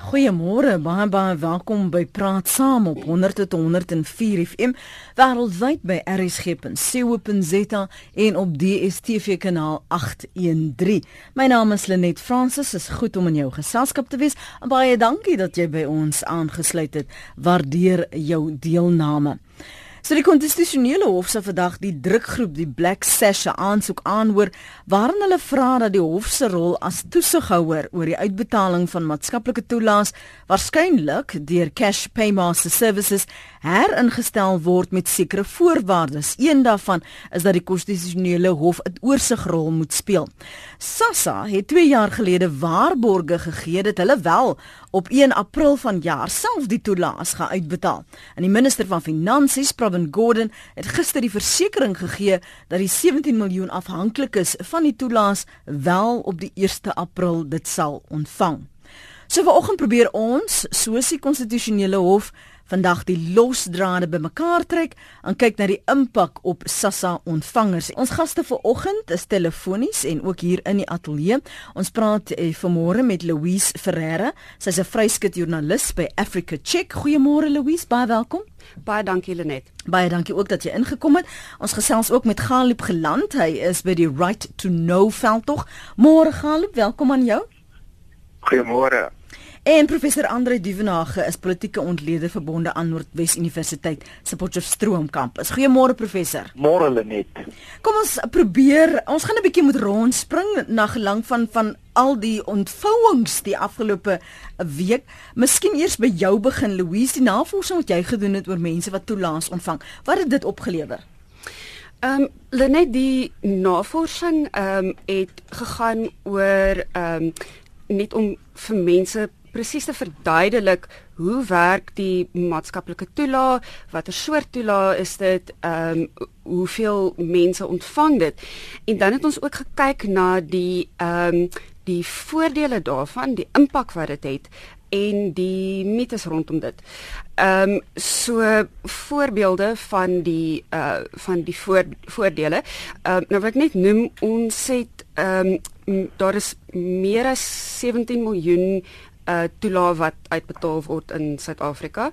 Goeiemôre, baie baie welkom by Praat Saam op 100.104 FM wêreldwyd by rsg.co.za en op DStv kanaal 813. My naam is Lenet Fransis, is goed om in jou geselskap te wees. Baie dankie dat jy by ons aangesluit het. Waardeer jou deelname. So die konstitusionele hof se vandag die drukgroep die Black Sash aansoek aanhoor waarin hulle vra dat die hof se rol as toesighouer oor die uitbetaling van maatskaplike toelaas waarskynlik deur Cash Paymaster Services heringestel word met sekere voorwaardes. Een daarvan is dat die konstitusionele hof 'n oorsigrol moet speel. SASSA het 2 jaar gelede waarborge gegee dat hulle wel op 1 April vanjaar self die toelaas gaan uitbetaal. En die minister van Finansies, Pravin Gordhan, het gister die versekering gegee dat die 17 miljoen afhanklikes van die toelaas wel op die 1 April dit sal ontvang. So vanoggend probeer ons, soos die konstitusionele hof, vandag die losdrade bymekaar trek en kyk na die impak op SASSA ontvangers. Ons gaste vanoggend is telefonies en ook hier in die ateljee. Ons praat eh, vanmôre met Louise Ferreira. Sy's 'n vryskut joernalis by Africa Check. Goeiemôre Louise, baie welkom. Baie dankie Lenet. Baie dankie ook dat jy ingekom het. Ons gesels ook met Galip Geland. Hy is by die Right to Know veldtog. Môre Galip, welkom aan jou. Goeiemôre. En professor Andre Duvenage is politieke ontleder verbonde aan Noordwes Universiteit se Potchefstroom kampus. Goeiemôre professor. Môre Lenet. Kom ons probeer, ons gaan 'n bietjie moet rondspring na gelang van van al die ontvouings die afgelope week. Miskien eers by jou begin Louise, die navorsing wat jy gedoen het oor mense wat toelaas ontvang. Wat het dit opgelewer? Ehm um, Lenet die navorsing ehm um, het gegaan oor ehm um, net om vir mense presies te verduidelik hoe werk die maatskaplike toelaag, watter soort toelaag is dit, ehm um, hoeveel mense ontvang dit. En dan het ons ook gekyk na die ehm um, die voordele daarvan, die impak wat dit het en die mites rondom dit. Ehm um, so voorbeelde van die uh van die voor, voordele. Ehm um, nou wat ek net noem ons het ehm um, daar is meer as 17 miljoen uh toelaag wat uitbetaal word in Suid-Afrika.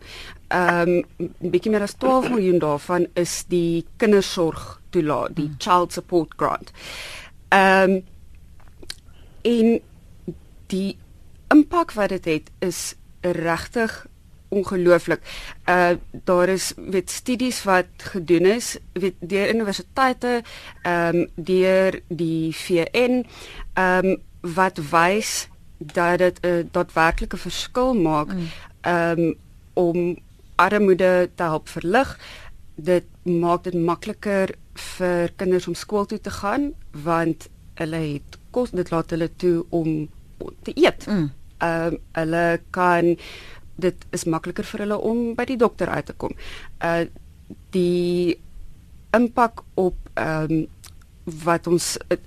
Ehm um, bietjie meer as 12 miljoen daarvan is die kindersorg toelaag, die hmm. child support grant. Ehm um, en die impak wat dit het, het is regtig ongelooflik. Uh daar is weet studies wat gedoen is weet deur universiteite, ehm um, deur die VN, ehm um, wat wys dat dit 'n uh, daadwerklike verskil maak mm. um, om armoede te help verlig. Dit maak dit makliker vir kinders om skool toe te gaan want hulle het kos dit laat hulle toe om te eet. Mm. Ehm um, hulle kan dit is makliker vir hulle om by die dokter uit te kom. Uh die impak op ehm um, wat ons uh,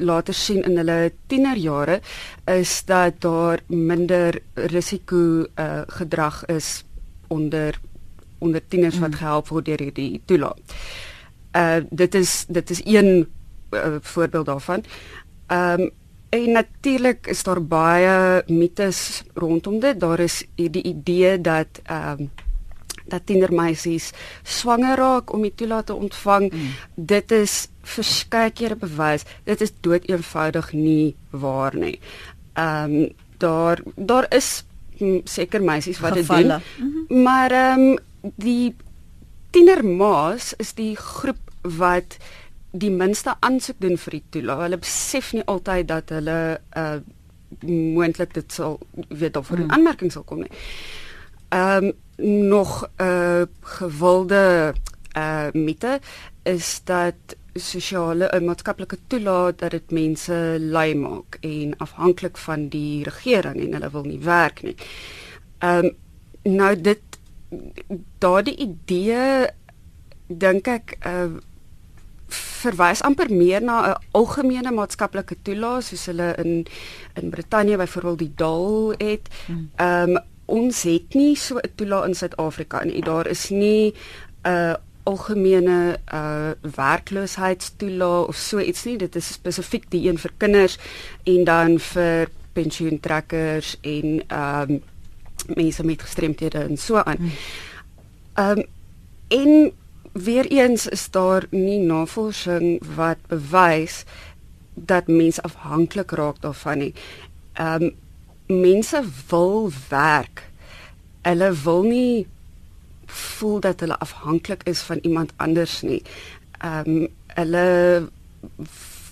later sien in hulle tienerjare is dat daar minder risiko uh, gedrag is onder onder tieners wat mm. gehelp word deur hierdie toelaat. Uh dit is dit is een uh, voorbeeld daarvan. Ehm um, en natuurlik is daar baie mites rondom dit. Daar is die idee dat ehm um, dat tienermeisies swanger raak om die toelaat te ontvang. Mm. Dit is verskeie kere bewys. Dit is dood eenvoudig nie waar nie. Ehm um, daar daar is seker meisies wat dit doen. Mm -hmm. Maar ehm um, die tienermaas is die groep wat die minste aansoek doen vir die toelaat. Hulle besef nie altyd dat hulle uh moontlik dit sal weet of vir 'n mm. aanmerking sal kom nie. Ehm um, nog 'n uh, gewilde uh mite is dat sosiale en maatskaplike toelaat dat dit mense lui maak en afhanklik van die regering en hulle wil nie werk nie. Ehm um, nou dit daardie idee dink ek uh verwys amper meer na 'n algemene maatskaplike toelaat soos hulle in in Brittanje byvoorbeeld die DAL het. Hmm. Ehm um, ons het nie so 'n toelaat in Suid-Afrika nie. Daar is nie 'n uh, algemene uh werkloosheidstoelaat of so iets nie. Dit is spesifiek die een vir kinders en dan vir pensioentrekkers en ehm um, mense met gestremthede en so aan. Ehm um, en weer eens is daar nie navorsing wat bewys dat mense afhanklik raak daarvan nie. Ehm um, mense wil werk. Hulle wil nie voel dat hulle afhanklik is van iemand anders nie. Ehm um, hulle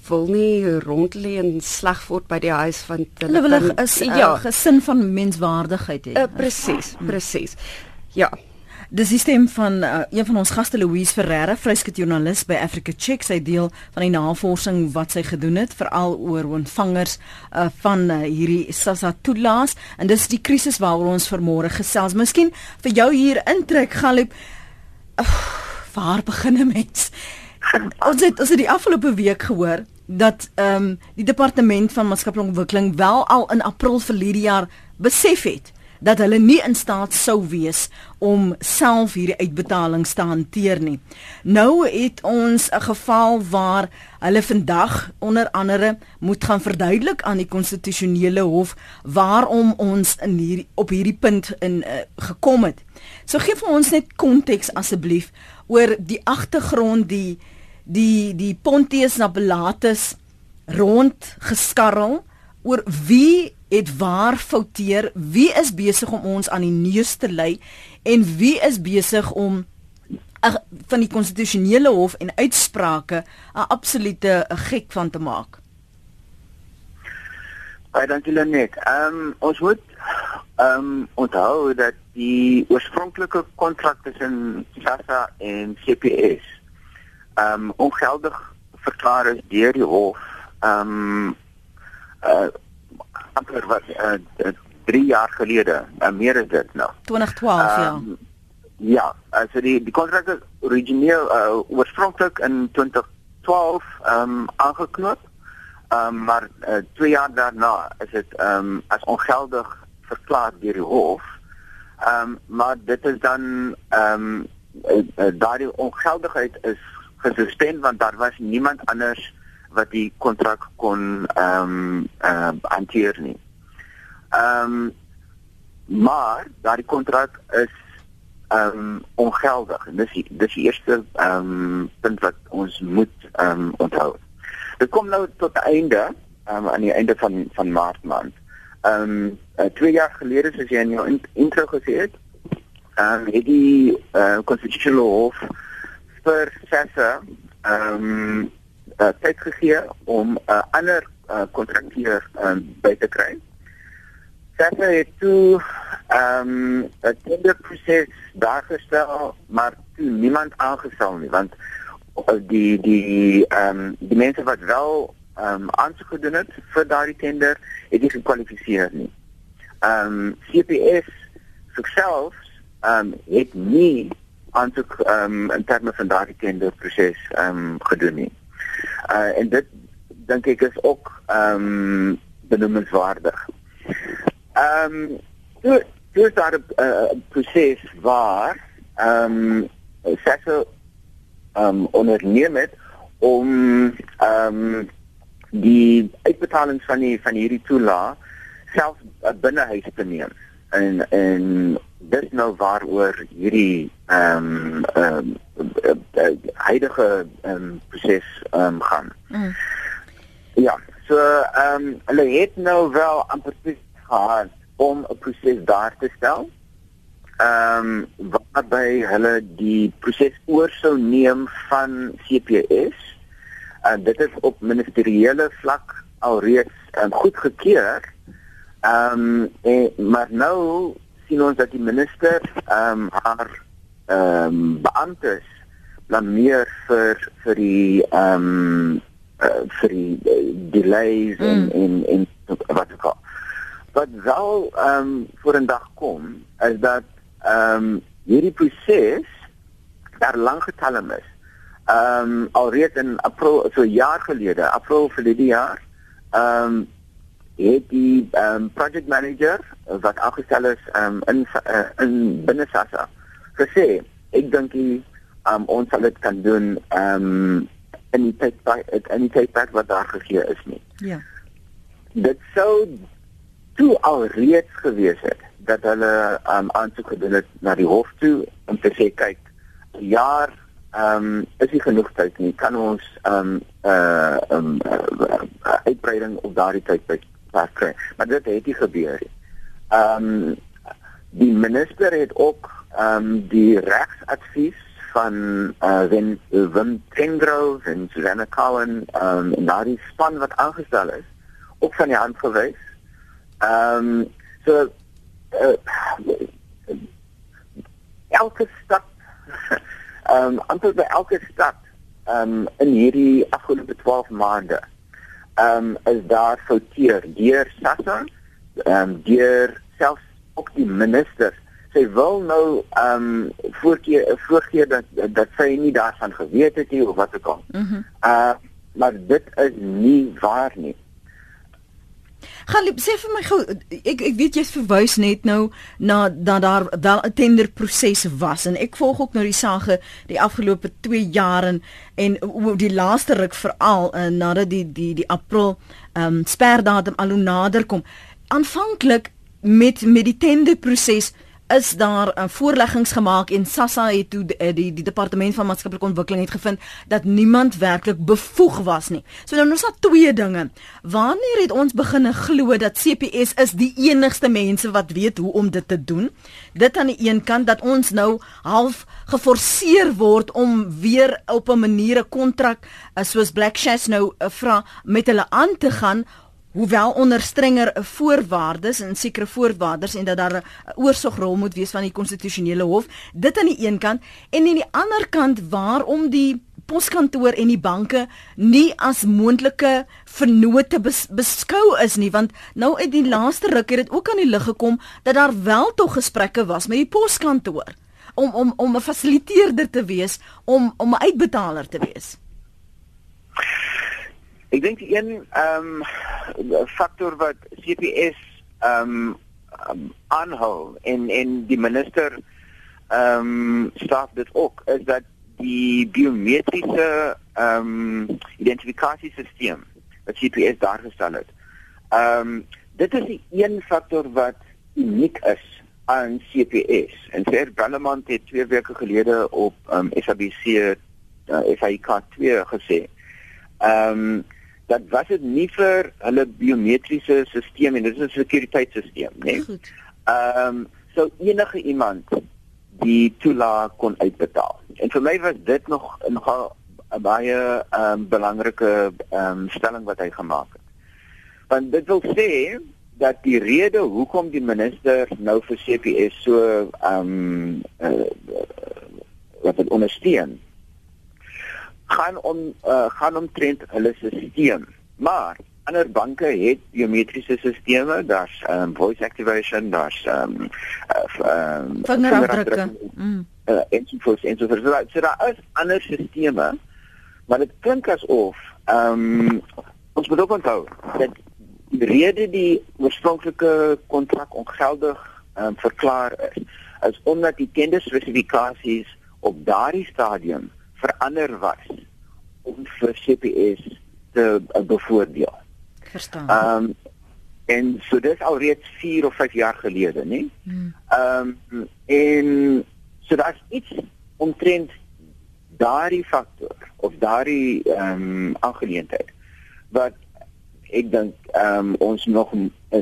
wil nie rondlê en sleg word by die huis van hulle wil 'n ja, gesin van menswaardigheid hê. Uh, presies, presies. Ja. Dis die stem van uh, een van ons gaste Louise Ferreira, vryskut joernalis by Africa Check. Sy deel van die navorsing wat sy gedoen het veral oor ontvangers uh, van uh, hierdie SASSA toelaas en dis die krisis waaroor ons vermôre gesels. Miskien vir jou hier intrek Galip. Uh, waar begin 'n mens? Ons het ons het die afgelope week gehoor dat ehm um, die departement van maatskaplike ontwikkeling wel al in April verlede jaar besef het dat hulle nie in staat sou wees om self hierdie uitbetalings te hanteer nie. Nou het ons 'n geval waar hulle vandag onder andere moet gaan verduidelik aan die konstitusionele hof waarom ons in hierdie op hierdie punt in uh, gekom het. So gee vir ons net konteks asseblief oor die agtergrond die die die Pontius Nabalatus rond geskarrel oor wie het waar fouteer, wie is besig om ons aan die neus te lei en wie is besig om ag van die konstitusionele hof en uitsprake 'n absolute gek van te maak. Baie dankie Lenet. Ehm um, ons moet ehm um, onthou dat die oorspronklike kontrak tussen SASSA en CPS ehm um, ongeldig verklaar is deur die hof ehm um, uh amper wat uh, 3 jaar gelede, uh, meer as dit nou. 2012 um, ja. Ja, also die die kontrak is origineel uh, oorspronklik in 2012 ehm um, aangeknoop. Ehm um, maar 2 uh, jaar daarna is dit ehm um, as ongeldig verklaar deur die hof. Ehm um, maar dit is dan ehm um, uh, uh, daardie ongeldigheid is gesuspend want daar was niemand anders wat die kontrak kon ehm um, uh, hanteer nie. Ehm um, maar daardie kontrak is ehm um, ongeldig en dis die, dis die eerste ehm um, punt wat ons moet ehm um, onthou. Dit kom nou tot einde ehm um, aan die einde van van Maart maand. Ehm um, uh, twee jaar gelede soos jy in jou intro gesê het, ehm um, het die uh, constitutional hof vir sesse ehm um, uh, tyd gegee om 'n uh, ander uh, kontrakteur um, by te kry. Sesse het toe ehm um, 'n tenderproses daar gestel, maar toe niemand aangestel nie want uh, die die ehm um, die mense wat wel ehm um, aansoek gedoen het vir daardie tender het nie gekwalifiseer nie. Ehm um, CPS selfs ehm um, het nie aansoek ehm um, in terme van daardie tenderproses ehm um, gedoen nie. Uh en dit dink ek is ook ehm um, benoemenswaardig. Ehm um, toe toe is daar 'n uh, proses waar ehm um, sekse ehm um, onderneem het om ehm um, die uitbetaling van die van hierdie toelaag self uh, binne huis te neem en en dis nou waaroor hierdie ehm um, ehm um, huidige ehm um, proses ehm um, gaan. Mm. Ja, so ehm um, hulle het nou wel amper gehad om 'n proses daar te stel. Ehm um, waarby hulle die proses oor sou neem van CPS. En dit is op ministeriële vlak alreeds um, goedgekeur. Ehm um, maar nou sien ons dat die minister ehm um, haar ehm um, beamptes blameer vir vir die ehm um, uh, vir die uh, delays mm. en en en wat ook al. Wat wel ehm um, voor 'n dag kom is dat ehm um, hierdie proses daar lank getalm is. Ehm um, alreeds in April so 'n jaar gelede, April vir die jaar, ehm um, het die um, project manager wat aangestel is um, in uh, in binne SASSA gesê ek dink die um, ons sal dit kan doen um, in die tyd in die tyd wat daar gegee is nie. Ja. Dit sou toe al reeds gewees het dat hulle um, aansoek gedoen het na die hof toe om te sê kyk, jaar ehm um, is nie genoeg tyd nie. Kan ons ehm um, uh ehm um, uh, uitbreiding op daardie kry? Maar dit het nie gebeur nie. Ehm um, die minister het ook ehm um, die regsadvies van uh Win Wim Tengrove en Susanna Cowan ehm um, na die span wat aangestel is ook van die hand gewys. Ehm um, so uh, elke stap ehm um, amper by elke stad ehm um, in hierdie afgelope 12 maande ehm um, is daar fouteer deur SASSA ehm um, deur selfs ook die ministers sy wil nou ehm um, voorkeer voorgee dat dat sy nie daarvan geweet het nie of wat ook al. Mm uh maar dit is nie waar nie. Gaan sê vir my gou ek ek weet jy's verwys net nou na dat daar wel 'n tenderproses was en ek volg ook nou die sake die afgelope 2 jaar en en die laaste ruk veral uh, nadat die die die April ehm um, sperdatum al hoe nader kom. Aanvanklik met met die tenderproses is daar uh, voorleggings gemaak en SASSA het toe die, die die departement van maatskaplike ontwikkeling het gevind dat niemand werklik bevoeg was nie. So nou ons het twee dinge. Wanneer het ons begine glo dat CPS is die enigste mense wat weet hoe om dit te doen? Dit aan die een kant dat ons nou half geforseer word om weer op 'n manier 'n kontrak uh, soos Black Shadows nou uh, vra met hulle aan te gaan hoewel onder strenger voorwaardes en sekere voorwaardes en dat daar 'n oorsigrol moet wees van die konstitusionele hof dit aan die een kant en aan die ander kant waarom die poskantoor en die banke nie as moontlike vennote bes, beskou is nie want nou uit die laaste ruk het dit ook aan die lig gekom dat daar wel tog gesprekke was met die poskantoor om om om 'n fasiliteerder te wees om om 'n uitbetaler te wees Ek dink die een ehm um, faktor wat CPS ehm um, aanhou en en die minister ehm um, staaf dit ook is dat die biometriese ehm um, identifikasiesisteem wat CPS daar gestel het. Ehm um, dit is die een faktor wat uniek is aan CPS. En Ser Ballemont het twee weke gelede op ehm um, SABC uh, FIK 2 gesê. Ehm um, dat was dit nie vir hulle biometriese stelsel en dit is 'n sekuriteitstelsel, né? Nee? Ehm um, so enige iemand die toelaag kon uitbetaal. En vir my was dit nog 'n baie ehm um, belangrike ehm um, stelling wat hy gemaak het. Want dit wil sê dat die rede hoekom die minister nou vir CPS so ehm um, uh, wat dit ondersteun gaan om uh, gaan omtrent hulle stelsel. Maar ander banke het biometriese stelsels, daar's um, voice activation, daar's ehm um, uh, um, vingerafdrukke. Mm. Uh, en so voort en so voort. So daar is ander stelsels, maar dit klink asof ehm um, ons moet ook onthou dat die rede die oorspronklike kontrak ongeldig ehm um, verklaar is, is omdat die tenderspesifikasies op daardie stadium verander was om vir CPS te uh, bevoordeel. Verstaan. Ehm um, en so dis al reeds 4 of 5 jaar gelede, nê? Hmm. Ehm um, en so daar's iets omtrent daardie faktor of daardie ehm um, aangeleentheid wat ek dink ehm um, ons nog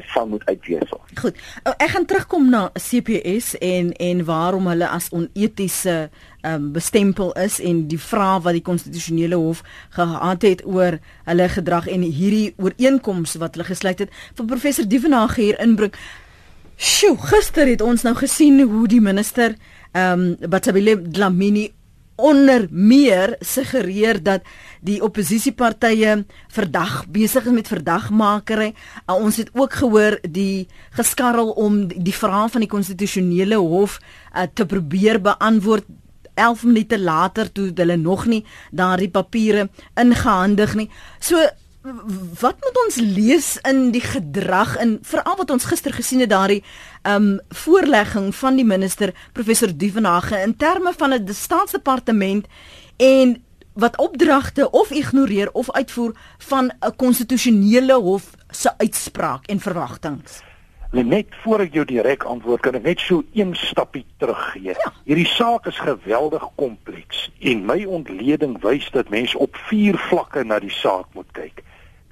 sal moet uitwissel. Goed. Oh, ek gaan terugkom na CPS en en waarom hulle as onetiese ehm um, bestempel is en die vraag wat die konstitusionele hof gehad het oor hulle gedrag en hierdie ooreenkoms wat hulle gesluit het vir professor Dievenage hier inbring. Sjoe, gister het ons nou gesien hoe die minister ehm um, Batabile Dlamini onder meer suggereer dat die oppositiepartye verdag besig is met verdagmakery. Uh, ons het ook gehoor die geskarrel om die, die vrae van die konstitusionele hof uh, te probeer beantwoord 11 minute later toe hulle nog nie daardie papiere ingehandig nie. So wat moet ons lees in die gedrag en veral wat ons gister gesien het daardie um voorlegging van die minister professor Duvenage in terme van 'n staatsdepartement en wat opdragte of ignoreer of uitvoer van 'n konstitusionele hof se uitspraak en verwagtinge. Net voor ek jou direk antwoord kan ek net so een stappie teruggee. Ja. Hierdie saak is geweldig kompleks en my ontleding wys dat mense op vier vlakke na die saak moet kyk.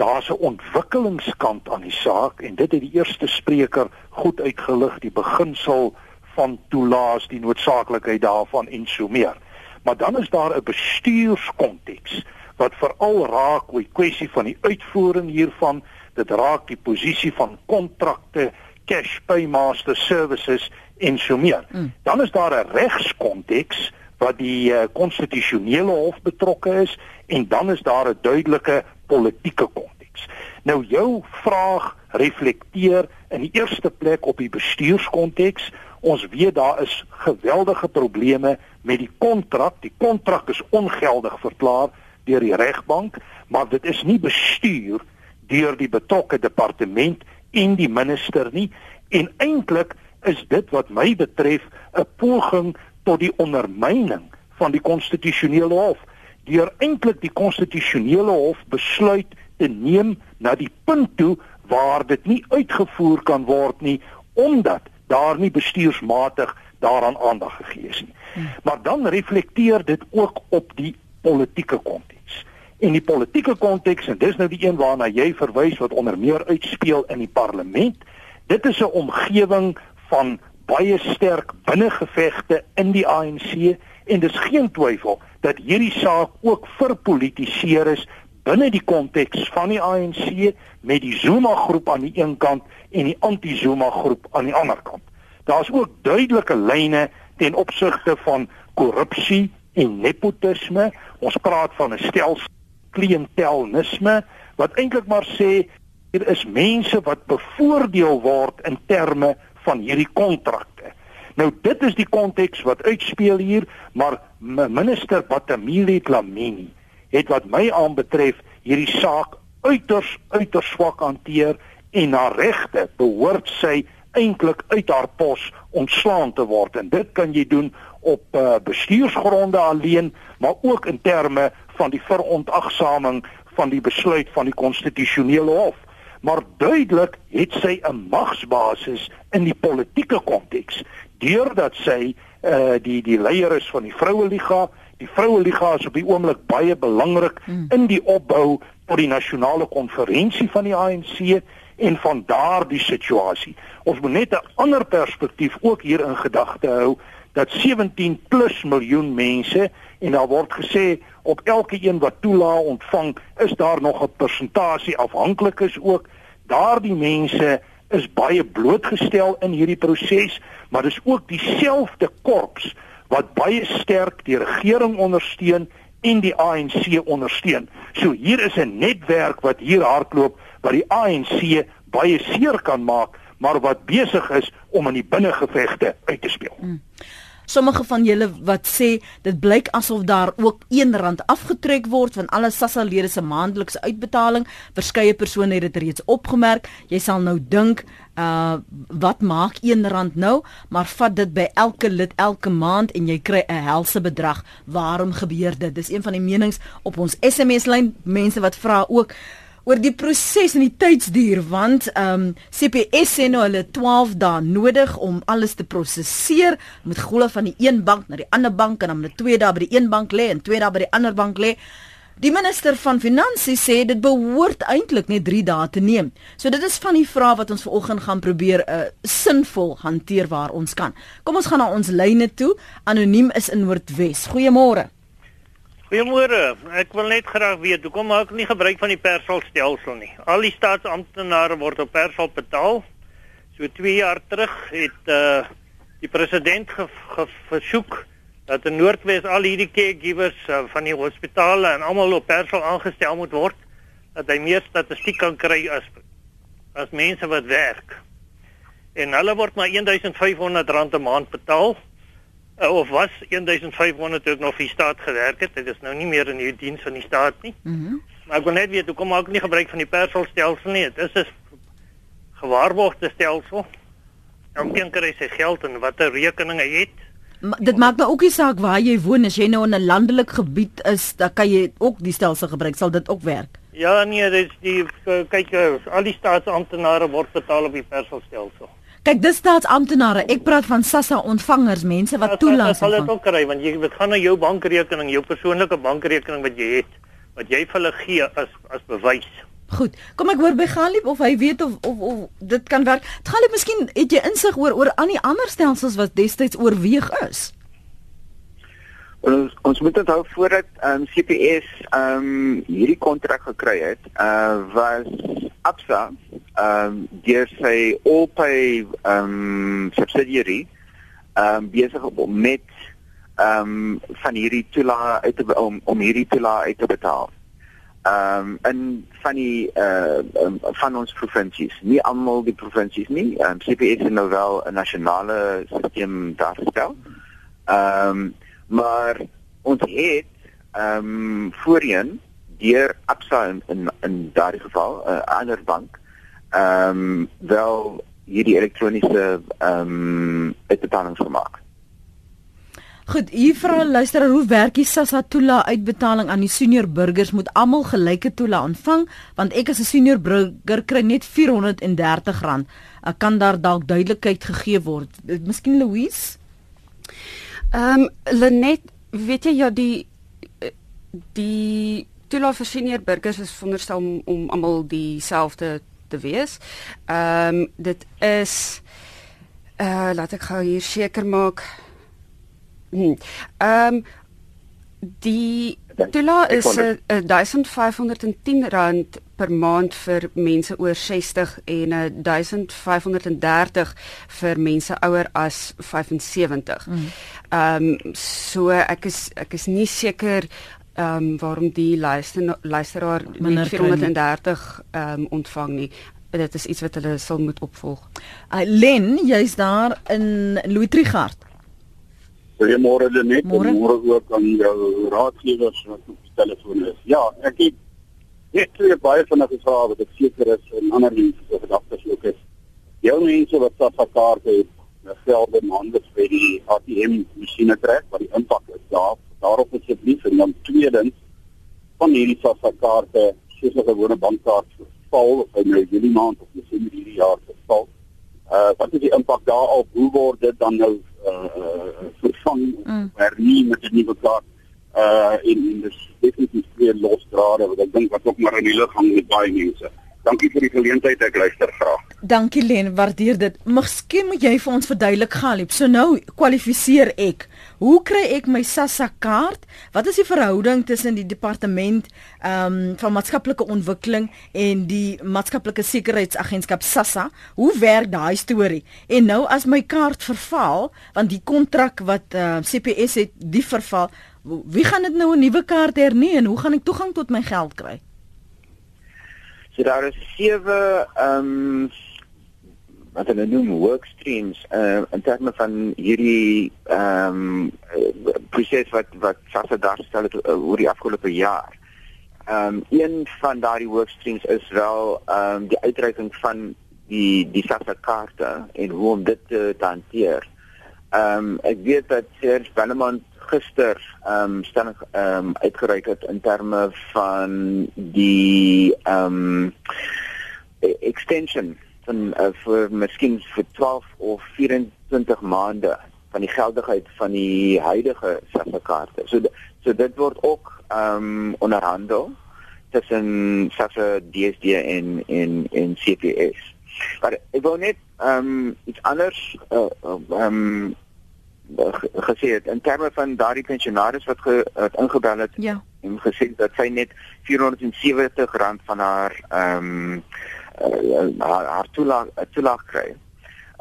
Daar's 'n ontwikkelingskant aan die saak en dit het die eerste spreker goed uitgelig, die beginsel van toelaas, die noodsaaklikheid daarvan en so meer. Maar dan is daar 'n bestuurskonteks wat veral raak oor die kwessie van die uitvoering hiervan, dit raak die posisie van kontrakte, cash paymaster services en so meer. Mm. Dan is daar 'n regskonteks wat die konstitusionele uh, hof betrokke is en dan is daar 'n duidelike politieke konteks. Nou jou vraag reflekteer in die eerste plek op die bestuurskonteks. Ons weet daar is geweldige probleme met die kontrak. Die kontrak is ongeldig verklaar deur die regbank, maar dit is nie bestuur deur die betrokke departement en die minister nie. En eintlik is dit wat my betref 'n poging tot die ondermyning van die konstitusionele hof deur eintlik die konstitusionele hof besluit te neem na die punt toe waar dit nie uitgevoer kan word nie omdat daar nie bestuursmatig daaraan aandag gegee is nie. Hmm. Maar dan reflekteer dit ook op die politieke konteks. En die politieke konteks en dis nou die een waarna jy verwys wat onder meer uitspeel in die parlement. Dit is 'n omgewing van baie sterk binnengevegte in die ANC en dis geen twyfel dat hierdie saak ook verpolitiseer is binne die konteks van die ANC met die Zuma groep aan die een kant en die anti-Zuma groep aan die ander kant. Daar's ook duidelike lyne ten opsigte van korrupsie en nepotisme. Ons praat van 'n stelsel klientelisme wat eintlik maar sê hier is mense wat bevoordeel word in terme van hierdie kontrakte. Nou dit is die konteks wat uitspeel hier, maar minister Batamile Dlamini het wat my aanbetref hierdie saak uiters uiters swak hanteer en na regte behoort sy eintlik uit haar pos ontslaan te word en dit kan jy doen op uh, bestuursgronde alleen maar ook in terme van die verontagsaming van die besluit van die konstitusionele hof maar duidelik het sy 'n magsbasis in die politieke konteks deurdat sy uh, die die leier is van die vroue liga die vroue liga is op die oomblik baie belangrik mm. in die opbou tot die nasionale konferensie van die ANC en van daardie situasie. Ons moet net 'n ander perspektief ook hier in gedagte hou dat 17 plus miljoen mense en daar word gesê op elke een wat toelaat ontvang, is daar nog 'n persentasie afhanklikes ook. Daardie mense is baie blootgestel in hierdie proses, maar dis ook dieselfde korps wat baie sterk die regering ondersteun en die ANC ondersteun. So hier is 'n netwerk wat hier hardloop wat die ANC baie seer kan maak, maar wat besig is om in die binnengevegte uit te speel. Hmm. Sommige van julle wat sê dit blyk asof daar ook R1 afgetrek word van alle SASSA lede se maandelikse uitbetaling. Verskeie persone het dit reeds opgemerk. Jy sal nou dink, uh wat maak R1 nou? Maar vat dit by elke lid elke maand en jy kry 'n helse bedrag. Waarom gebeur dit? Dis een van die menings op ons SMS lyn. Mense wat vra ook oor die proses en die tydsduur want ehm um, CPS sê nou hulle 12 dae nodig om alles te prosesseer met golle van die een bank na die ander bank en dan met 2 dae by die een bank lê en 2 dae by die ander bank lê. Die minister van finansies sê dit behoort eintlik net 3 dae te neem. So dit is van die vrae wat ons vanoggend gaan probeer 'n uh, eh, sinvol hanteer waar ons kan. Kom ons gaan na ons lyne toe. Anoniem is in Noordwes. Goeiemôre. Goeiemôre. Ek wil net graag weet hoekom maak nie gebruik van die persalstelsel nie. Al die staatsamptenare word op persal betaal. So 2 jaar terug het uh die president ge, ge, versoek dat in Noordwes al hierdie caregivers uh, van die hospitale en almal op persal aangestel moet word dat hy meer statistiek kan kry as as mense wat werk. En hulle word maar R1500 'n maand betaal uh, of was 1500 toe ek nog vir die staat gewerk het. Dit is nou nie meer in die diens van die staat nie. Mm maar ek wil net weet hoekom maak ek nie gebruik van die persalstelsel nie? Dit is 'n gewaarborgde stelsel. Elkeen kry sy geld en watter rekening hy het. Maar dit maak nou ook nie saak waar jy woon as jy nou in 'n landelike gebied is, dan kan jy ook die stelsel gebruik. Sal dit ook werk? Ja nee, dit is die kyk al die staatsamptenare word betaal op die persalstelsel. Kyk, dis staatsamptenare. Ek praat van SASSA ontvangers, mense wat toelaat. Sal dit ook kry want jy dit gaan na jou bankrekening, jou persoonlike bankrekening wat jy het, wat jy vir hulle gee as as bewys. Goed. Kom ek hoor by Galip of hy weet of of, of dit kan werk. Galip, miskien het jy insig oor oor aan die ander stelsels wat destyds oorweeg is. Ons ons moet onthou voordat ehm um, CPS ehm um, hierdie kontrak gekry het, uh was Absa ehm um, deur sy Allpay ehm um, subsidiary ehm um, besig om met ehm um, van hierdie toela uit te om om hierdie toela uit te betaal. Ehm um, in van die uh um, van ons provinsies, nie almal die provinsies nie. Ehm um, CPS het nou wel 'n nasionale stelsel daar gestel. Ehm um, maar ons het ehm um, voorheen deur Absa in in, in daardie geval 'n uh, ander bank ehm um, wel hierdie elektroniese ehm um, uitbetalings gemaak. Goed, hier vra luister hoe werk die SASSA toela uitbetaling aan die senior burgers moet almal gelyke toela ontvang want ek as 'n senior burger kry net R430. Ek kan daar dalk duidelikheid gegee word. Miskien Louise Ehm um, Lenet, weet jy ja die die toelaat vir senior burgers is veronderstel om, om almal dieselfde te wees. Ehm um, dit is eh uh, laat ek gou hier seker maak. Hm. Ehm um, die toelaat is 'n uh, 1510 rand per maand vir mense oor 60 en 1530 vir mense ouer as 75. Mm. Ehm um, so ek is ek is nie seker ehm um, waarom die luister luisteraar net 430 ehm um, ontvang nie. Dit is iets wat hulle sal moet opvolg. Uh, Len, jy's daar in Louis Trigard. Goeiemôre Lenet, môre ook aan jou raadgewers wat op die telefoon is. Ja, ek het Ek het baie van die vrae wat ek seker is en ander mense se gedagtes ook is. Jou mense wat SAFA kaarte het, geld in hande vir die ATM masjiene trek wat die impak is daar. Daarop asseblief en dan tweedens van hierdie SAFA kaarte soos 'n gewone bankkaart val of hy nou hierdie maand of Desember hierdie jaar val. Uh wat is die impak daarop? Hoe word dit dan nou uh, vervang mm. hernie met 'n nuwe kaart? uh en, en dis definitief weer losdrade wat ek dink wat ook maar in die lug hang met baie mense. Dankie vir die geleentheid, ek luister graag. Dankie Len, waardeer dit. Miskien moet jy vir ons verduidelik Galip. So nou kwalifiseer ek. Hoe kry ek my SASSA kaart? Wat is die verhouding tussen die departement ehm um, van maatskaplike ontwikkeling en die maatskaplike sekuriteitsagentskap SASSA? Hoe werk daai storie? En nou as my kaart verval, want die kontrak wat uh, eh, CPS het, die verval, wie gaan dit nou 'n nuwe kaart hernie en hoe gaan ek toegang tot my geld kry? So daar is sewe ehm um, wat hulle noem work streams uh, in terme van hierdie ehm um, proses wat wat SASSA daarstel het uh, oor die afgelope jaar. Ehm um, een van daardie work streams is wel ehm um, die uitreiking van die die SASSA kaarte en hoe om dit te, te hanteer. Ehm um, ek weet dat Serge Bellemont gister ehm um, stelling ehm um, uitgereik het in terme van die ehm um, extension van uh, vir miskien vir 12 of 24 maande van die geldigheid van die huidige SAFA-kaarte. So so dit word ook ehm um, onderhandel tussen SAFA, DSD en en en CPS. Maar ek wou net ehm um, iets anders eh, ehm uh, um, gesê het in terme van daardie pensionaris wat, ge, wat ingebel het ja. en gesê dat sy net 470 rand van haar ehm um, uh, haar, haar toelaag toelaag kry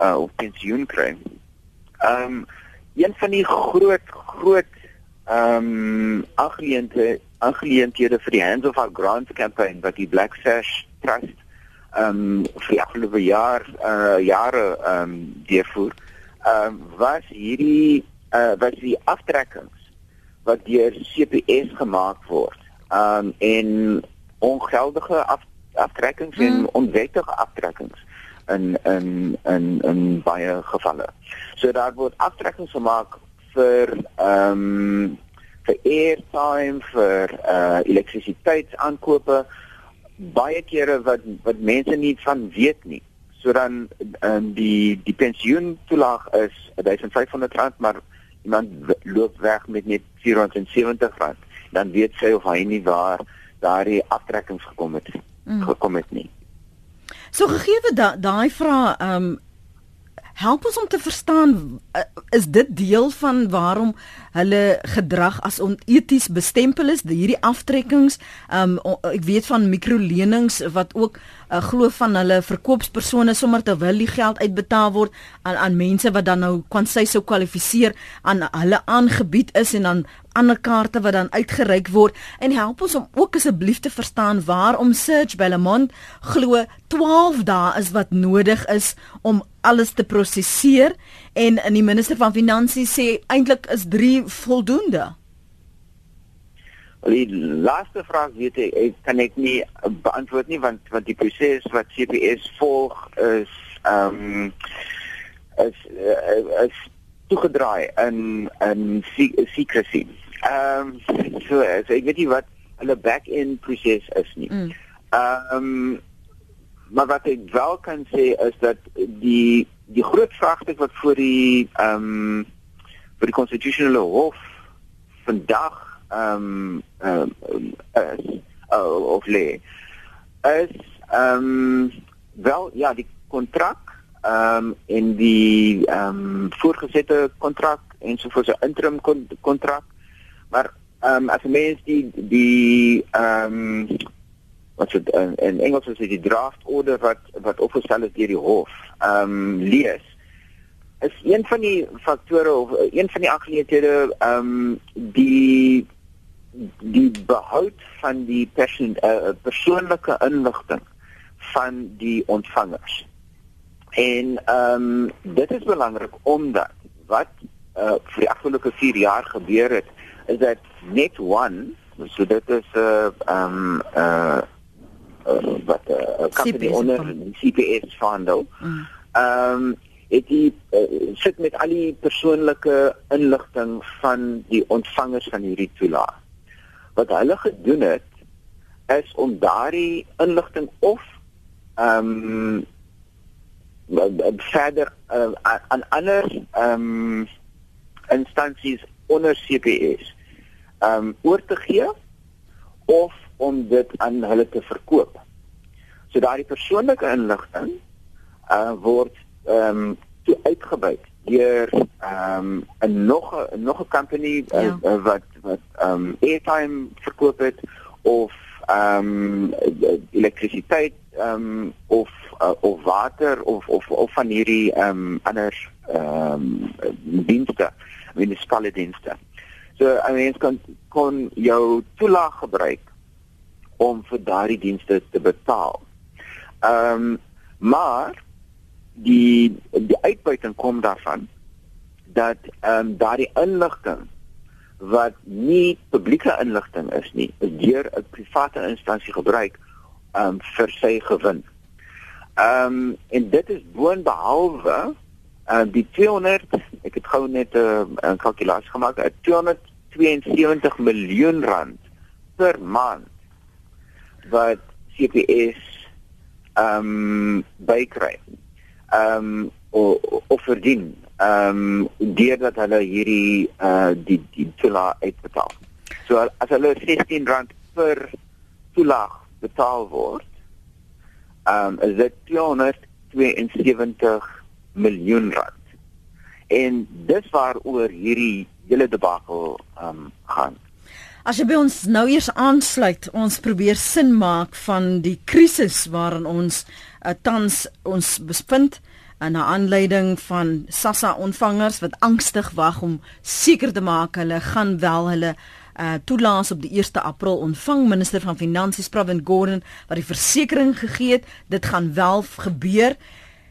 uh, of pensioen kry. Ehm um, een van die groot groot ehm um, aangeleenthede aangeleenthede vir die Hands of Our Grant campaign wat die Black Sash Trust ehm um, vir die afgelope jaar uh, jare ehm um, deurvoer ehm uh, was hierdie uh was die aftrekkings wat deur CPS gemaak word. Ehm um, en ongeldige af, aftrekkings mm. en onwettige aftrekkings in in in in baie gevalle. So daar word aftrekkings gemaak vir ehm um, vir airtime vir uh elektrisiteitsaankope baie kere wat wat mense nie van weet nie. So dan um, die die pensioen toelaag is R1500 maar iemand loop weg met net R470 dan weet sy of hy nie waar daardie aftrekkings gekom het mm. gekom het nie. So gegee dat daai vraag ehm um, help ons om te verstaan uh, is dit deel van waarom hulle gedrag as oneties bestempel is hierdie aftrekkings um, ek weet van mikrolenings wat ook uh, glo van hulle verkoopspersone sommer terwyl die geld uitbetaal word aan aan mense wat dan nou kan sy sou kwalifiseer aan hulle aangebied is en dan ander kaarte wat dan uitgereik word. En help ons om ook asseblief te verstaan waarom Serge Bellamont glo 12 dae is wat nodig is om alles te prosesseer en in die minister van finansies sê eintlik is 3 voldoende. Die laaste vraag weet ek, ek kan ek nie beantwoord nie want want die proses wat CPS volg is ehm um, is, uh, is toegedraai in in secrecy. Ehm um, so, so ek weet nie wat hulle back-end proses is nie. Mm. Ehm mm. um, maar wat ek wel kan sê is dat die die groot vraagstuk wat voor die ehm um, vir die konstitusionele hof vandag ehm um, um, is uh, of lê is ehm um, wel ja die kontrak ehm um, en die ehm um, voorgesette kontrak en so vir 'n interim kontrak maar ehm um, as mens die die ehm um, wat dit in, in Engels is die draft order wat wat opgestel is deur die hof ehm um, lees is een van die faktore of een van die aangeleenthede ehm um, die die behoud van die persoon, uh, persoonlike inligting van die ontvangers. En ehm um, dit is belangrik omdat wat uh, vir die afgelope 4 jaar gebeur het is dat net one so dit is 'n uh, ehm um, uh, uh, wat 'n uh, company onder CPS Fondo. Mm. Ehm um, het die uh, sit met al die persoonlike inligting van die ontvangers van hierdie toelaag wat hulle gedoen het is om daardie inligting of ehm um, verder uh, aan ander ehm um, instansies onder CPS ehm um, oor te gee of om dit aan hulle te verkoop. So daardie persoonlike inligting uh, word ehm um, toe uitgebuit deur ehm um, 'n nog 'n nog 'n company uh, ja. uh, wat wat ehm um, airtime verkoop het of ehm um, elektrisiteit ehm um, of uh, of water of of of van hierdie ehm um, ander ehm um, dienste, munisipale dienste. So I mean kon kon jou toelaag gebruik om vir daardie dienste te betaal. Ehm um, maar die die uitbuiting kom daarvan dat ehm um, daardie inligting wat nie publieke inligting is nie, is deur 'n private instansie gebruik ehm um, vir sy gewin. Ehm um, en dit is boonbehalwe uh, die 200 ek het gou net 'n uh, kalkulasie gemaak, 'n 272 miljoen rand per maand wat CPS ehm um, bykry ehm um, of, verdien ehm um, deurdat hulle hierdie uh die die toelaag uitbetaal. So as hulle R16 per toelaag betaal word, ehm um, is dit 272 miljoen rand. En dis waaroor hierdie hele debakel ehm um, gaan. As jy by ons nou eers aansluit, ons probeer sin maak van die krisis waarin ons uh, tans ons bevind en na aanleiding van SASSA ontvangers wat angstig wag om seker te maak hulle gaan wel hulle uh toelaas op die 1 April ontvang. Minister van finansies Pravin Gordhan wat die versekering gegee het dit gaan wel gebeur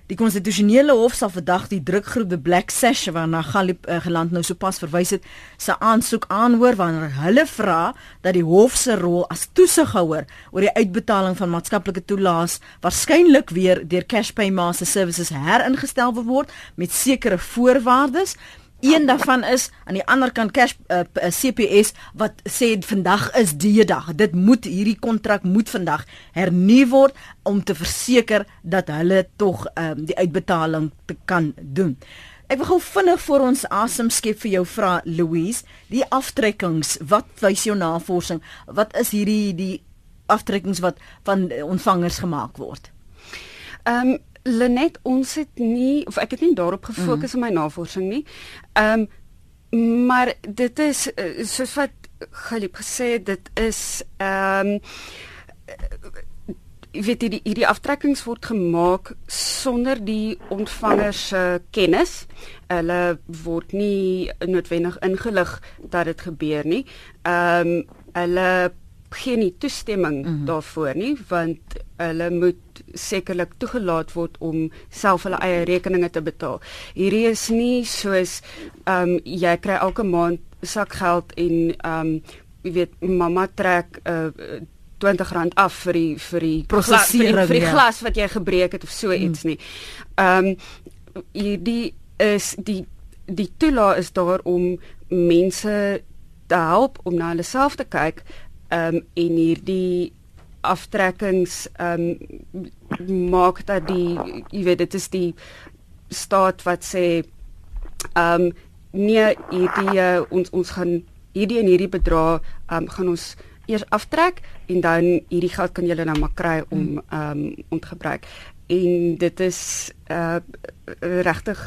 Die konstitusionele hof sal vandag die drukgroep The Black Sash waarna Galip uh, geland nou sopas verwys het, se aansoek aanhoor wanneer hulle vra dat die hof se rol as toesighouer oor die uitbetaling van maatskaplike toelaas waarskynlik weer deur Cashpay Master Services heringestel word met sekere voorwaardes Een daarvan is aan die ander kant cash uh, uh, CPS wat sê vandag is die dag. Dit moet hierdie kontrak moet vandag hernu word om te verseker dat hulle tog um, die uitbetaling te kan doen. Ek wil gou vinnig vir ons asem skep vir jou vra Louise, die aftrekkings, wat wys jou navorsing? Wat is hierdie die aftrekkings wat van ontvangers gemaak word? Ehm um, Lenet, ons het nie of ek het nie daarop gefokus mm. in my navorsing nie. Ehm um, maar dit is eh, soos wat Galiep gesê dit is ehm um, jy weet die hierdie aftrekkings word gemaak sonder die ontvanger se kennis. Hulle word nie noodwendig ingelig dat dit gebeur nie. Ehm um, hulle gee nie toestemming mm -hmm. daarvoor nie want hulle moet sekerlik toegelaat word om self hulle eie rekeninge te betaal. Hierdie is nie soos ehm um, jy kry elke maand sakgeld en ehm um, jy weet mamma trek 'n uh, R20 af vir die vir die prosesering vir, vir die ja. glas wat jy gebreek het of so mm. iets nie. Ehm um, hierdie is die die toela is daar om mense te help om na hulle self te kyk ehm um, en hierdie aftrekkings ehm um, maak dat die jy weet dit is die staat wat sê ehm um, nee hierdie uh, ons ons gaan hierdie en hierdie bedrag ehm um, gaan ons eers aftrek en dan hierdie geld kan julle nou maar kry om hmm. ehm um, om te gebruik. En dit is uh regtig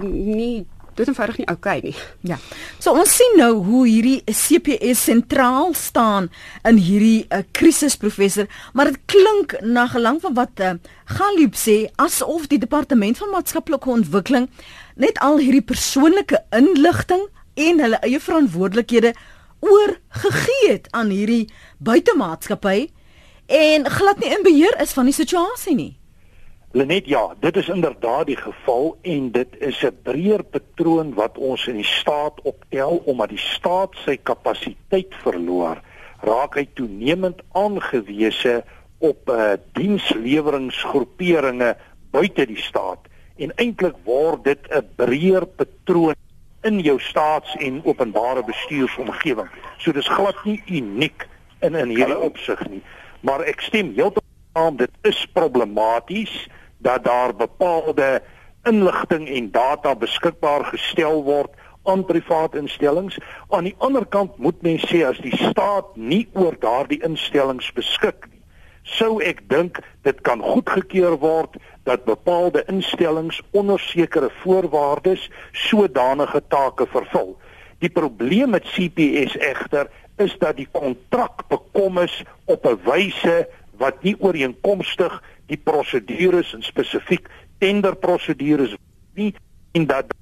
nie dit is eenvoudig nie oukei okay nie. Ja. So ons sien nou hoe hierdie CPS sentraal staan in hierdie uh, krisis professor, maar dit klink na gelang van wat uh, Galip sê asof die departement van maatskaplike ontwikkeling net al hierdie persoonlike inligting en hulle eie verantwoordelikhede oorgegee het aan hierdie buitemaatskappy en glad nie in beheer is van die situasie nie. Lenet ja, dit is inderdaad die geval en dit is 'n breër patroon wat ons in die staat optel omdat die staat sy kapasiteit verloor, raak hy toenemend aangewese op uh, diensleweringsgroeperinge buite die staat en eintlik word dit 'n breër patroon in jou staats- en openbare bestuursomgewing. So dis glad nie uniek in in hierdie opsig nie. Maar ek stem heeltemal saam dit is problematies dat daar bepaalde inligting en data beskikbaar gestel word aan private instellings. Aan die ander kant moet mens sê as die staat nie oor daardie instellings beskik nie, sou ek dink dit kan goedgekeur word dat bepaalde instellings onder sekere voorwaardes sodanige take vervul. Die probleem met CPS egter is dat die kontrak bekom is op 'n wyse wat nie ooreenkomstig die prosedures en spesifiek tenderprosedures nie en dat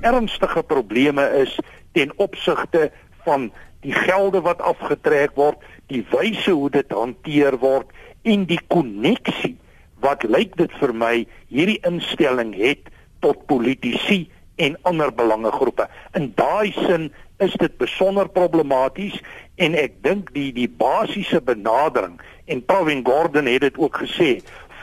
ernstige probleme is ten opsigte van die gelde wat afgetrek word, die wyse hoe dit hanteer word en die koneksie wat lyk dit vir my hierdie instelling het tot politici en ander belangegroepe. In daai sin is dit besonder problematies en ek dink die die basiese benadering en Provin Gordon het dit ook gesê,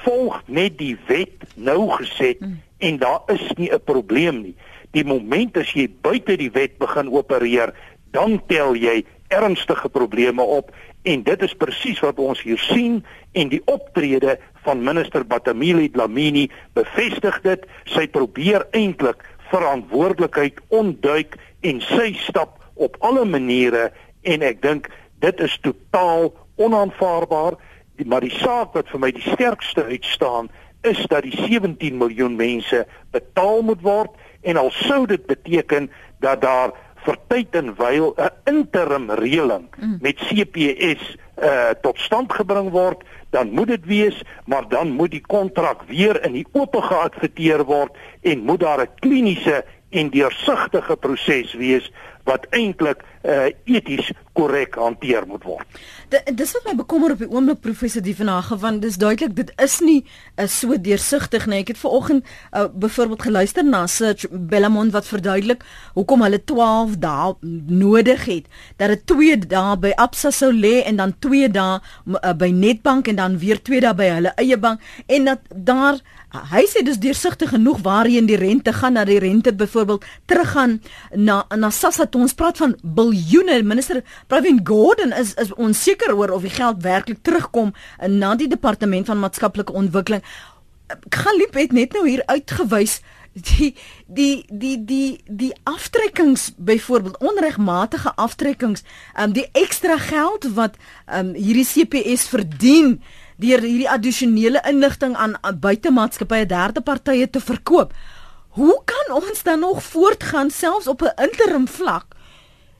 volg net die wet nou geset hmm. en daar is nie 'n probleem nie. Die oomblik as jy buite die wet begin opereer, dan tel jy ernstige probleme op en dit is presies wat ons hier sien en die optrede van minister Batamili Dlamini bevestig dit sy probeer eintlik verantwoordelikheid ontduik en sy stap op alle maniere en ek dink dit is totaal onaanvaarbaar maar die saak wat vir my die sterkste uitstaan is dat die 17 miljoen mense betaal moet word en al sou dit beteken dat daar vir tyd en wyl 'n interim reëling mm. met CPS uh tot stand gebring word, dan moet dit wees, maar dan moet die kontrak weer in die oop geadverteer word en moet daar 'n kliniese en deursigtige proses wees wat eintlik uh, eties korrek hanteer moet word. Dis wat my bekommer op die oomblik professor Die van Hagen want dis duidelik dit is nie uh, so deursigtig nie. Ek het vanoggend uh, byvoorbeeld geluister na Search Bellamont wat verduidelik hoekom hulle 12 dae nodig het. Dat dit 2 dae by Absa sou lê en dan 2 dae uh, by Netbank en dan weer 2 dae by hulle eie bank en dat daar hy sê dis deursigtig genoeg waarheen die rente gaan na die rente byvoorbeeld teruggaan na na Sassa toe ons praat van biljoene minister Pravin Gordhan is is onseker oor of die geld werklik terugkom na die departement van maatskaplike ontwikkeling Galip het net nou hier uitgewys die die die die die aftrekkings byvoorbeeld onregmatige aftrekkings um, die ekstra geld wat um, hierdie CPS verdien deur hierdie addisionele inligting aan buitemaatskappye derde partye te verkoop. Hoe kan ons dan nog voortgaan selfs op 'n interim vlak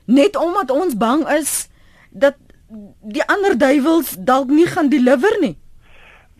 net omdat ons bang is dat die ander duiwels dalk nie gaan deliver nie?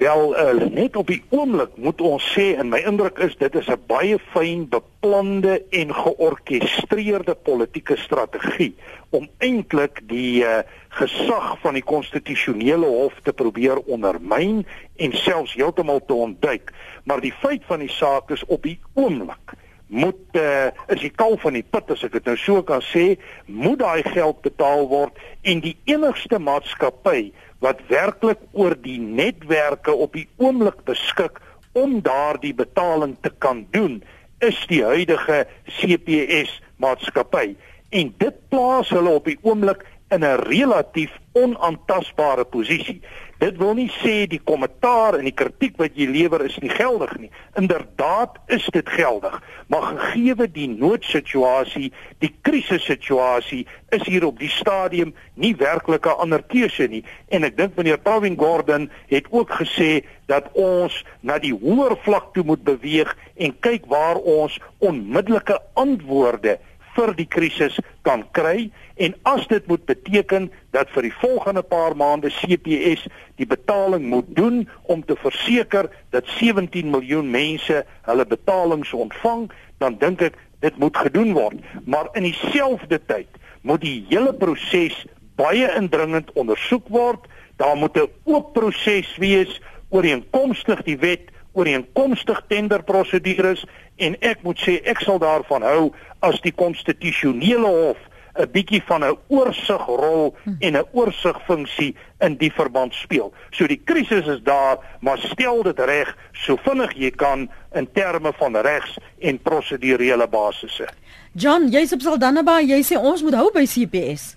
Wel uh, net op die oomblik moet ons sê en my indruk is dit is 'n baie fyn beplande en georkestreerde politieke strategie om eintlik die uh, gesag van die konstitusionele hof te probeer ondermyn en selfs heeltemal te ontduik. Maar die feit van die saak is op die oomblik moet uh, is die kal van die put as ek dit nou so kan sê, moet daai geld betaal word en die enigste maatskappy wat werklik oor die netwerke op die oomblik beskik om daardie betaling te kan doen is die huidige CPS maatskappy. En dit plaas hulle op die oomblik in 'n relatief onaantastbare posisie. Dit wil nie sê die kommentaar en die kritiek wat jy lewer is nie geldig nie. Inderdaad is dit geldig, maar gegee die noodsituasie, die krisissituasie, is hier op die stadium nie werklik 'n ander keuse nie. En ek dink meneer Pravin Gordhan het ook gesê dat ons na die hoër vlak toe moet beweeg en kyk waar ons onmiddellike antwoorde vir die krisis kan kry en as dit moet beteken dat vir die volgende paar maande CPS die betaling moet doen om te verseker dat 17 miljoen mense hulle betalings ontvang dan dink ek dit moet gedoen word. Maar in dieselfde tyd moet die hele proses baie indringend ondersoek word. Daar moet 'n oop proses wees ooreenkomstig die wet ooreenkomstig tenderprosedures en ek moet sê ek sal daarvan hou as die konstitusionele hof 'n bietjie van 'n oorsigrol en 'n oorsigfunksie in die verband speel. So die krisis is daar, maar stel dit reg so vinnig jy kan in terme van regs en prosedurele basisse. John, jy's op Saldanaba, jy sê ons moet hou by CPS.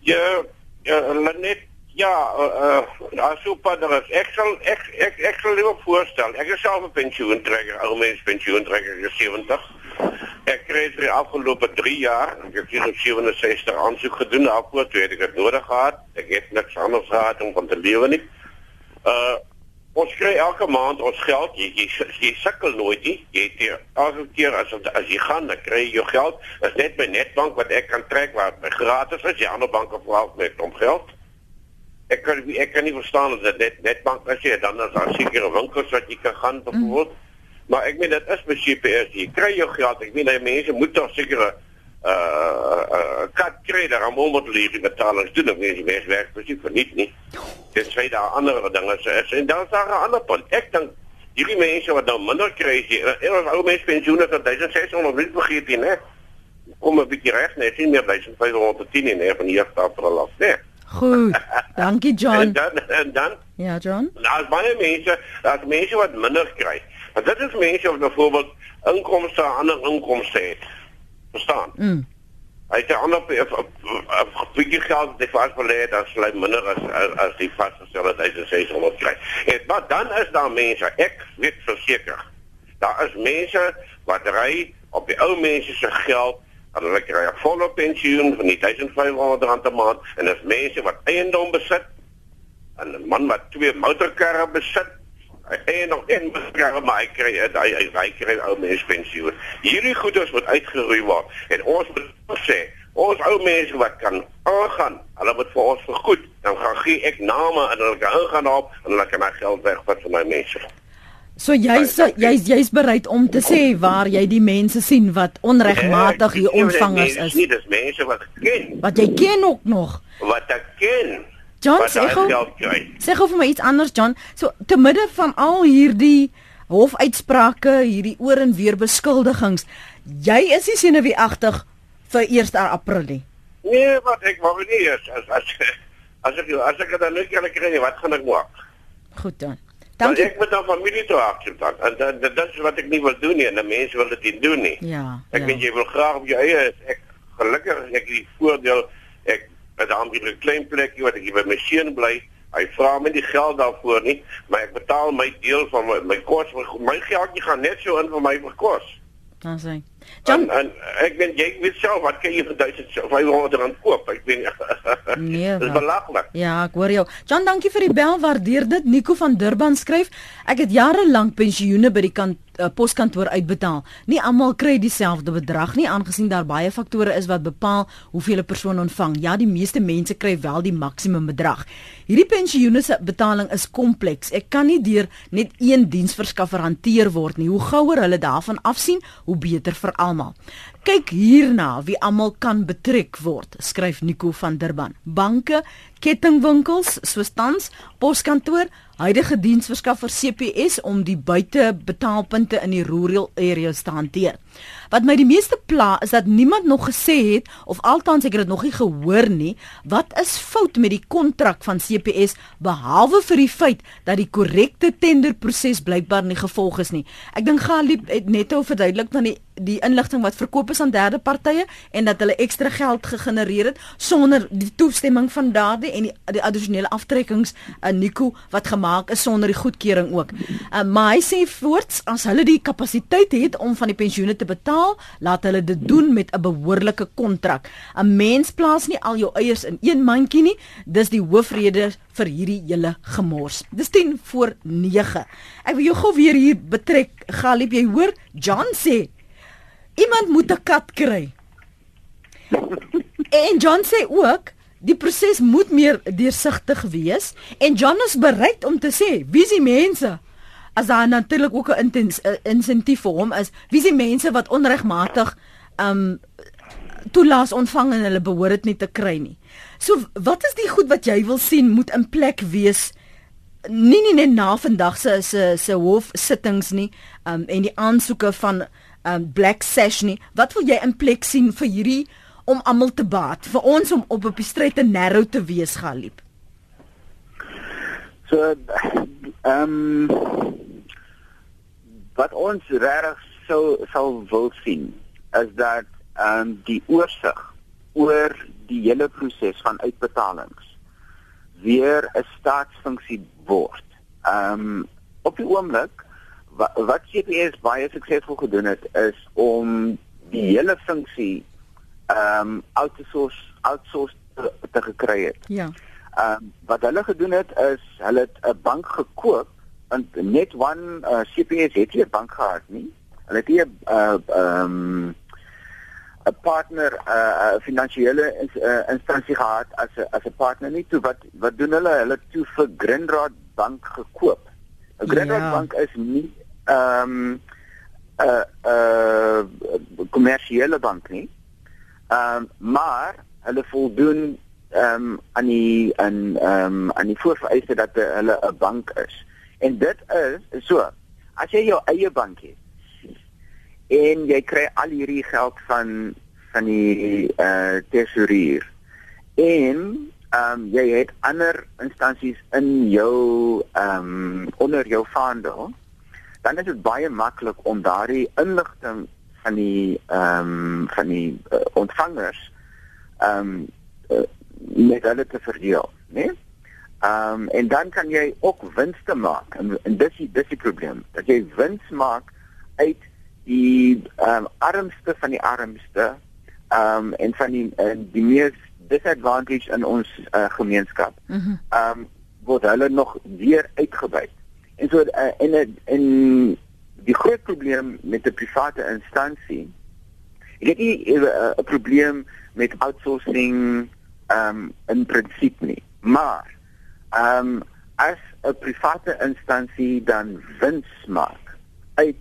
Ja, ja, net ja, uh uh super daar is. Ek sal ek ek ek sal liever voorstel. Ek is self 'n pensioentrekker, ou mens pensioentrekker, ek is 70. Ek kry vir die afgelope 3 jaar, ek het hier 67 aansoek gedoen, daarvoor toe het ek dit nodig gehad. Ek het niks anders gehad om van te lewe nie. Uh ons kry elke maand ons geld. Jy jy, jy sukkel nooit nie. Jy het elke keer as as jy gaan, dan kry jy jou geld. Dit is net by Netbank wat ek kan trek waar my gratis is. Die ander banke vra met om geld. Ek kan ek kan nie verstaan dat dit Netbank as jy dan as daar sekere winkels wat jy kan gaan byvoorbeeld. Mm. Maar ek meen dit is by CPS. Jy kry jou geld. Ek meen die mense moet tog sekere uh uh kat kry daar om om te leer betalings doen. Ek meen die mense werk presies vir niks nie. Dit sê daar ander dinge sê. En dan is daar 'n ander punt. Ek dink hierdie mense wat dan minder kry, en ons ou mense pensioene van 1600 wil vergeet nie, né? Kom 'n bietjie reg, net sien meer 1510 en nee, van hier af al af, né? Goed. Dankie John. en dan en dan Ja, John. As baie mense, as mense wat minder kry, Want dit is mense wat byvoorbeeld inkomste aan ander inkomste het. Verstaan? Mm. Hy het 'n ander bietjie geld wat hy vasgelê het as hy minder as as die vasgestelde 1600 kry. En maar dan is daar mense, ek weet verseker. Daar is mense wat ry op die ou mense se geld hulle kry 'n volle pensioen van die 1500 rand 'n maand en dis mense wat eiendom besit. 'n Man wat twee motorkarre besit en nog een beskerm maar ek kry hy hy hy kry ou mens pensioen. Hierdie goeders moet uitgeroei word en ons moet sê ons ou mense wat kan aangaan, hulle moet vir ons vergoed. Dan gaan gee ek name en hulle kan aangaan op en hulle kan my geld wegvat van my mense. So jy's jy's jy's bereid om te sê waar jy die mense sien wat onregmatig hier ontvangers is. Nee, dis mense wat ken. Wat jy ken ook nog. Wat ek ken. John sê gou. Sê gou vir my iets anders John. So te midde van al hierdie hofuitsprake, hierdie oor en weer beskuldigings, jy is nie senuweeagtig vir 1 April nie. Nee, wat ek wou nie as as as as ek as ek dan net kan kry, wat gaan ek maak? Goed dan. Dankie. Ek moet dan familie toe. En dan dit is wat ek nie wil doen nie en die mense wil dit nie doen nie. Ja. Ek ja. weet jy wil graag op jou eie ek gelukkig ek het die voordeel ek het dan 'n klein plekjie wat ek by my seun bly. Hy vra my nie geld daarvoor nie, maar ek betaal my deel van my, my kos. My, my geldjie gaan net so in vir my vir kos. Dan sê. John, en, en ek weet jy weet self wat kan jy vir 1500 rand koop? Ek weet Nee. Dis belaglik. Ja, ek hoor jou. John, dankie vir die bel. Waardeer dit. Nico van Durban skryf: Ek het jare lank pensioene by die kant uh, poskantoor uitbetaal. Nie almal kry dieselfde bedrag nie, aangesien daar baie faktore is wat bepaal hoeveel 'n persoon ontvang. Ja, die meeste mense kry wel die maksimum bedrag. Hierdie pensioene se betaling is kompleks. Ek kan nie deur net een diensverskaffer hanteer word nie. Hoe gouer hulle daarvan afsien, hoe beter vir almal. Kyk hierna wie almal kan betrek word, skryf Nico van Durban. Banke, kettingwinkels soos tans, poskantoor, huidige diensverskaffer CPS om die buitebetaalpunte in die rural areas te hanteer. Wat my die meeste pla is dat niemand nog gesê het of althans ek het dit nog nie gehoor nie, wat is fout met die kontrak van CPS behalwe vir die feit dat die korrekte tenderproses blykbaar nie gevolg is nie. Ek dink Galip het net ou verduidelik van die die inligting wat verkoop is aan derde partye en dat hulle ekstra geld gegenereer het sonder die toestemming van daardie en die, die addisionele aftrekkings in Nico wat gemaak is sonder die goedkeuring ook. Uh, maar hy sê voorts as hulle die kapasiteit het om van die pensioene te betaal, laat hulle dit doen met 'n behoorlike kontrak. 'n Mens plaas nie al jou eiers in een mandjie nie. Dis die hoofrede vir hierdie hele gemors. Dis 10 voor 9. Ek wil jou gou weer hier betrek. Galip, jy hoor John sê iemand moet 'n kat kry. en John sê ook Die proses moet meer deursigtig wees en John is bereid om te sê wie is die mense as daar natuurlik ook 'n intens insentief vir hom is wie se mense wat onregmatig um toelaas ontvang en hulle behoort dit nie te kry nie. So wat is die goed wat jy wil sien moet in plek wees nie nie net na vandag se se se hof sittings nie um en die aansoeke van um Black Sash nie. Wat wil jy in plek sien vir hierdie om almal te baat vir ons om op op die stryd te narrow te wees galiep? So ehm um, wat ons regtig sou sal wil sien is dat ehm um, die oorsig oor die hele proses van uitbetalings weer 'n staatsfunksie word. Ehm um, op die oomblik wat, wat CPS baie suksesvol gedoen het is om die hele funksie ehm um, outsource outsource te, te gekry het. Ja. Ehm um, wat hulle gedoen het is hulle het 'n bank gekoop en net one uh, CPS het hier bank gehad nie. Hulle het hier 'n uh, ehm um, 'n partner 'n uh, finansiële ins, uh, instansie gehad as 'n as 'n partner nie. Toe wat wat doen hulle? Hulle toe vir Grindrod Bank gekoop. 'n Grindrod ja. Bank is nie ehm um, 'n uh, 'n uh, kommersiële bank nie. Ehm um, maar hulle voldoen ehm um, aan die aan ehm um, aan die voorvereiste dat hulle 'n bank is. En dit is so, as jy jou eie bank het en jy kry al hierdie geld van van die eh uh, tesourier en ehm um, jy het ander instansies in jou ehm um, onder jou vaandel, dan is dit baie maklik om daardie inligting van die ehm um, van die uh, ontvangers ehm um, uh, met hulle te verdeel, né? Nee? Ehm um, en dan kan jy ook winste maak. En, en dis die dis die probleem. Dat jy wins maak uit die ehm um, armste van die armste ehm um, en van die uh, die mees disadvantaged in ons uh, gemeenskap. Mhm. Ehm mm um, word hulle nog weer uitgebuit. En so uh, en en die groot probleem met 'n private instansie ek het nie 'n uh, probleem met outsourcing ehm um, in prinsip nie. Maar ehm um, as 'n private instansie dan wins maak uit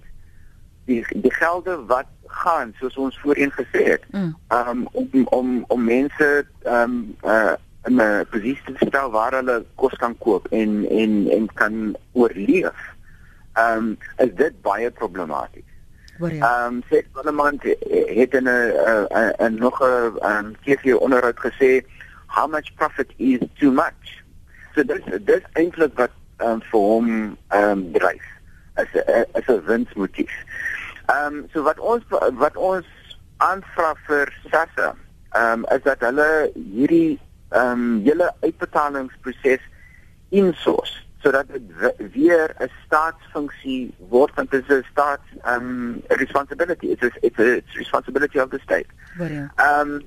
die die gelde wat gaan soos ons voorheen gesê het mm. um, om om om mense um uh, in 'n posisie te stel waar hulle kos kan koop en en en kan oorleef. Ehm um, is dit baie problematies. Ehm um, sê Parlement het in 'n 'n nog 'n um, TV onderhoud gesê how much profit is too much. So dis dis eintlik wat um, vir hom ehm um, dryf as 'n as 'n winsmotief. Ehm um, so wat ons wat ons aanvra vir SASSA ehm um, is dat hulle hierdie ehm um, hele uitbetalingsproses insource sodat dit weer 'n staatsfunksie word want dit is 'n staats ehm um, responsibility. It's a, it's a it's responsibility of the state. Ehm um,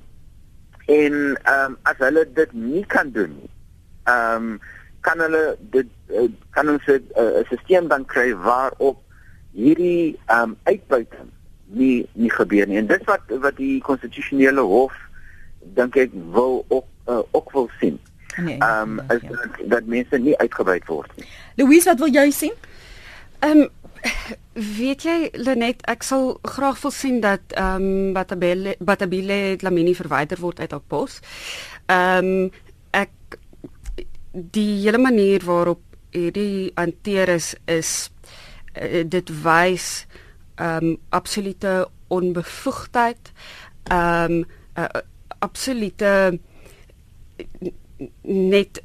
en ehm um, as hulle dit nie kan doen ehm um, kan hulle dit uh, kan ons 'n uh, stelsel dan kry waarop hierdie ehm um, uitbuiting nie nie gebeur nie. En dit wat wat die konstitusionele hof dink ek wil ook uh, ook wil sien. Nee, ehm um, is ja. dat, dat mense nie uitgebuit word nie. Louise, wat wil jy sien? Ehm um, weet jy Lenet, ek sal graag wil sien dat ehm um, Batabile Batabile Lamini verwyder word uit haar pos. Ehm um, ek die hele manier waarop hierdie hanteer is is uh, dit wys ehm um, absolute onbevoegdheid. Ehm um, uh, absolute net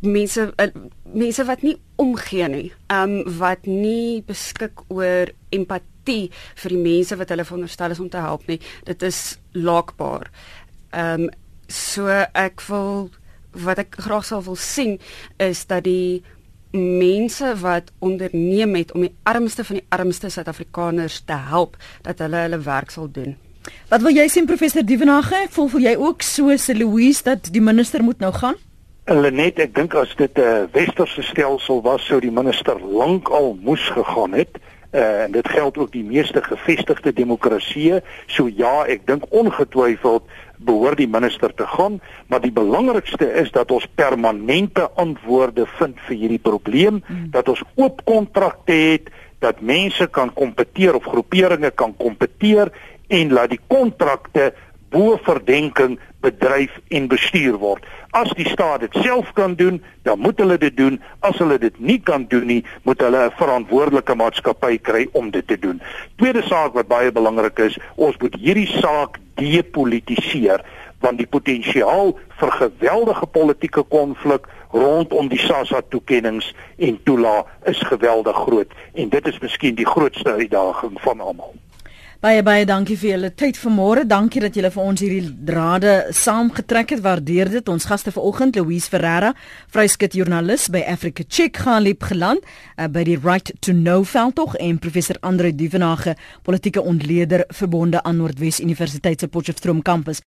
mense uh, mense wat nie omgee nie. Ehm um, wat nie beskik oor empatie vir die mense wat hulle veronderstel is om te help nie. Dit is laakbaar. Ehm um, so ek wil wat ek graag sou wil sien is dat die mense wat onderneem het om die armste van die armste Suid-Afrikaners te help dat hulle hulle werk sal doen. Wat wil jy sien professor Dievenage? Ek voel vir jy ook so se Louise dat die minister moet nou gaan? Lenet, ek dink as dit 'n westerse stelsel was, sou die minister lankal moes gegaan het. Uh, en dit geld ook die meeste gevestigde demokratieë. So ja, ek dink ongetwyfeld behoort die minister te gaan, maar die belangrikste is dat ons permanente antwoorde vind vir hierdie probleem, mm. dat ons oop kontrakte het, dat mense kan kompeteer of groeperinge kan kompeteer en laat die kontrakte bo verdenking bedryf en bestuur word. As die staat dit self kan doen, dan moet hulle dit doen. As hulle dit nie kan doen nie, moet hulle 'n verantwoordelike maatskappy kry om dit te doen. Tweede saak wat baie belangrik is, ons moet hierdie saak depolitiseer want die potensiaal vir geweldige politieke konflik rondom die SASSA toekenninge en toela is geweldig groot en dit is miskien die grootste uitdaging van almal. Baie baie dankie vir julle tyd vanmôre. Dankie dat julle vir ons hierdie drade saamgetrek het. Waardeer dit. Ons gaste vanoggend, Louise Ferreira, vryskut joernalis by Africa Check gaan liep geland uh, by die Right to Know veldtog en professor Andre Duvenage, politieke ontleder verbonde aan Noordwes Universiteit se Potchefstroom kampus.